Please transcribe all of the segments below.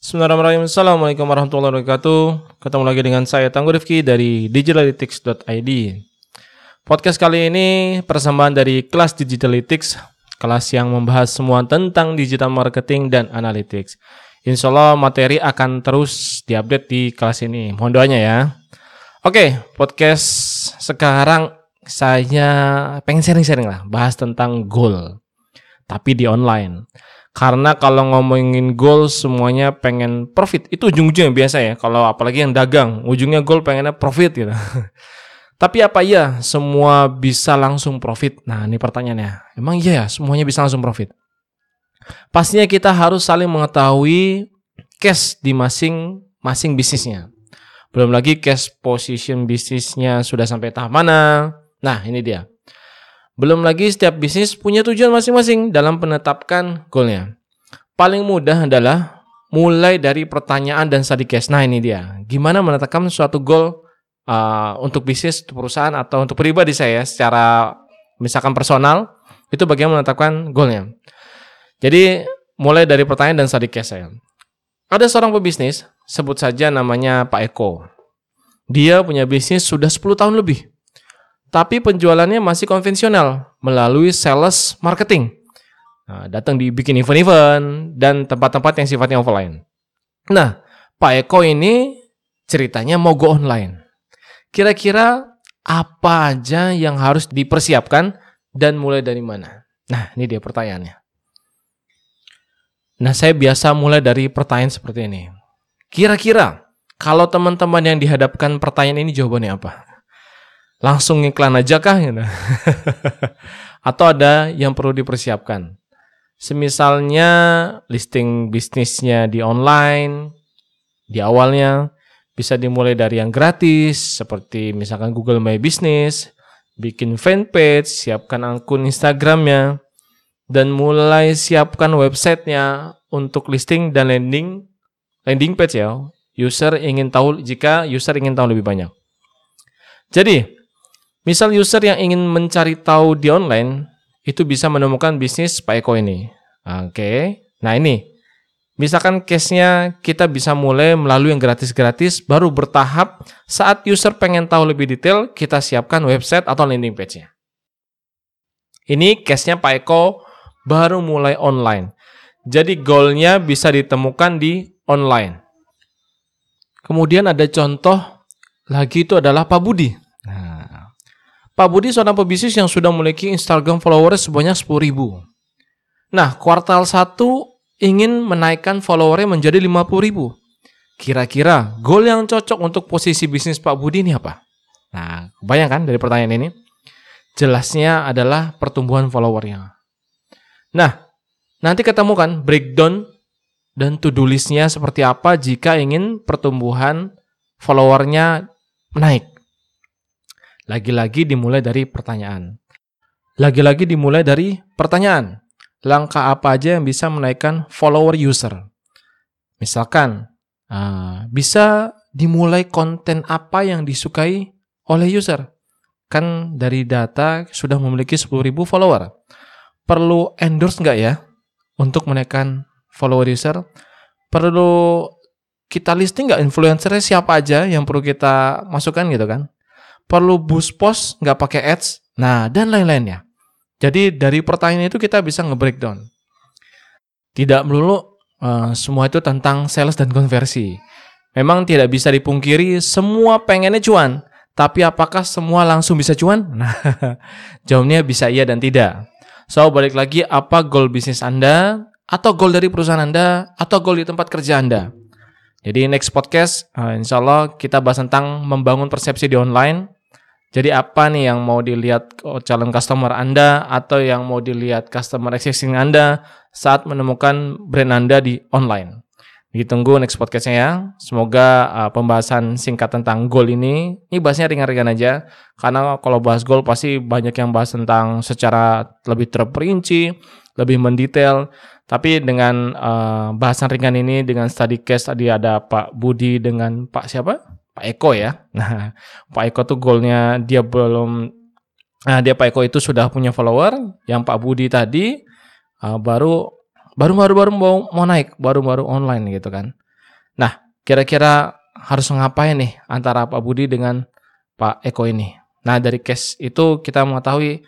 Bismillahirrahmanirrahim. Assalamualaikum warahmatullahi wabarakatuh. Ketemu lagi dengan saya Tangguh Rifki dari digitalytics.id. Podcast kali ini persembahan dari kelas Digitalytics, kelas yang membahas semua tentang digital marketing dan analytics. Insya Allah materi akan terus diupdate di kelas ini. Mohon doanya ya. Oke, podcast sekarang saya pengen sharing-sharing lah, bahas tentang goal. Tapi di online. Karena kalau ngomongin goal semuanya pengen profit. Itu ujung-ujungnya biasa ya. Kalau apalagi yang dagang, ujungnya goal pengennya profit gitu. Tapi apa iya semua bisa langsung profit? Nah ini pertanyaannya. Emang iya ya semuanya bisa langsung profit? Pastinya kita harus saling mengetahui cash di masing-masing bisnisnya. Belum lagi cash position bisnisnya sudah sampai tahap mana. Nah ini dia. Belum lagi setiap bisnis punya tujuan masing-masing dalam menetapkan goalnya. Paling mudah adalah mulai dari pertanyaan dan study case. Nah ini dia, gimana menetapkan suatu goal uh, untuk bisnis, untuk perusahaan atau untuk pribadi saya secara misalkan personal itu bagaimana menetapkan goalnya. Jadi mulai dari pertanyaan dan study case saya. Ada seorang pebisnis, sebut saja namanya Pak Eko. Dia punya bisnis sudah 10 tahun lebih tapi penjualannya masih konvensional melalui sales marketing. Nah, datang dibikin event-event dan tempat-tempat yang sifatnya offline. Nah, Pak Eko ini ceritanya mau go online. Kira-kira apa aja yang harus dipersiapkan dan mulai dari mana? Nah, ini dia pertanyaannya. Nah, saya biasa mulai dari pertanyaan seperti ini. Kira-kira kalau teman-teman yang dihadapkan pertanyaan ini jawabannya apa? Langsung iklan aja kah gitu. Atau ada yang perlu dipersiapkan. Semisalnya listing bisnisnya di online di awalnya bisa dimulai dari yang gratis seperti misalkan Google My Business, bikin fanpage, siapkan akun Instagramnya, dan mulai siapkan websitenya untuk listing dan landing landing page ya. User ingin tahu jika user ingin tahu lebih banyak. Jadi Misal user yang ingin mencari tahu di online itu bisa menemukan bisnis Pak Eko ini. Oke. Nah, ini. Misalkan case-nya kita bisa mulai melalui yang gratis-gratis baru bertahap saat user pengen tahu lebih detail kita siapkan website atau landing page-nya. Ini case-nya Pak Eko baru mulai online. Jadi goal-nya bisa ditemukan di online. Kemudian ada contoh lagi itu adalah Pak Budi. Pak Budi seorang pebisnis yang sudah memiliki Instagram followers sebanyak 10 ribu. Nah, kuartal 1 ingin menaikkan followernya menjadi 50 ribu. Kira-kira goal yang cocok untuk posisi bisnis Pak Budi ini apa? Nah, bayangkan dari pertanyaan ini. Jelasnya adalah pertumbuhan followernya. Nah, nanti ketemukan breakdown dan to-do listnya seperti apa jika ingin pertumbuhan followernya naik. Lagi-lagi dimulai dari pertanyaan. Lagi-lagi dimulai dari pertanyaan. Langkah apa aja yang bisa menaikkan follower user? Misalkan, uh, bisa dimulai konten apa yang disukai oleh user. Kan dari data sudah memiliki 10.000 follower. Perlu endorse nggak ya untuk menaikkan follower user? Perlu kita listing nggak influencernya siapa aja yang perlu kita masukkan gitu kan? Perlu boost post nggak pakai ads, nah dan lain-lainnya. Jadi dari pertanyaan itu kita bisa nge-breakdown. Tidak melulu uh, semua itu tentang sales dan konversi. Memang tidak bisa dipungkiri semua pengennya cuan, tapi apakah semua langsung bisa cuan? Nah, jawabnya bisa iya dan tidak. So, balik lagi apa goal bisnis Anda, atau goal dari perusahaan Anda, atau goal di tempat kerja Anda. Jadi next podcast, uh, insya Allah kita bahas tentang membangun persepsi di online, jadi apa nih yang mau dilihat calon customer Anda atau yang mau dilihat customer existing Anda saat menemukan brand Anda di online? Ditunggu next podcastnya ya. Semoga uh, pembahasan singkat tentang goal ini, ini bahasnya ringan-ringan aja. Karena kalau bahas goal pasti banyak yang bahas tentang secara lebih terperinci, lebih mendetail. Tapi dengan uh, bahasan ringan ini, dengan study case tadi ada Pak Budi dengan Pak siapa? Pak Eko ya. Nah, Pak Eko tuh goalnya dia belum Nah, dia Pak Eko itu sudah punya follower, yang Pak Budi tadi uh, baru baru baru baru mau mau naik, baru baru online gitu kan. Nah, kira-kira harus ngapain nih antara Pak Budi dengan Pak Eko ini? Nah, dari case itu kita mengetahui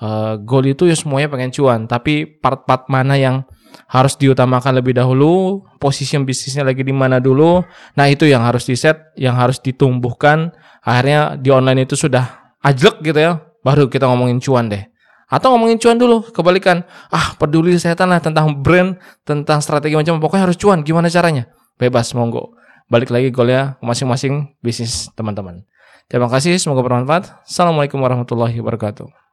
uh, goal itu ya semuanya pengen cuan, tapi part-part mana yang harus diutamakan lebih dahulu, posisi bisnisnya lagi di mana dulu. Nah, itu yang harus di set, yang harus ditumbuhkan. Akhirnya di online itu sudah ajlek gitu ya, baru kita ngomongin cuan deh. Atau ngomongin cuan dulu, kebalikan. Ah, peduli setan lah tentang brand, tentang strategi macam pokoknya harus cuan. Gimana caranya? Bebas, monggo. Balik lagi goalnya masing-masing bisnis teman-teman. Terima kasih, semoga bermanfaat. Assalamualaikum warahmatullahi wabarakatuh.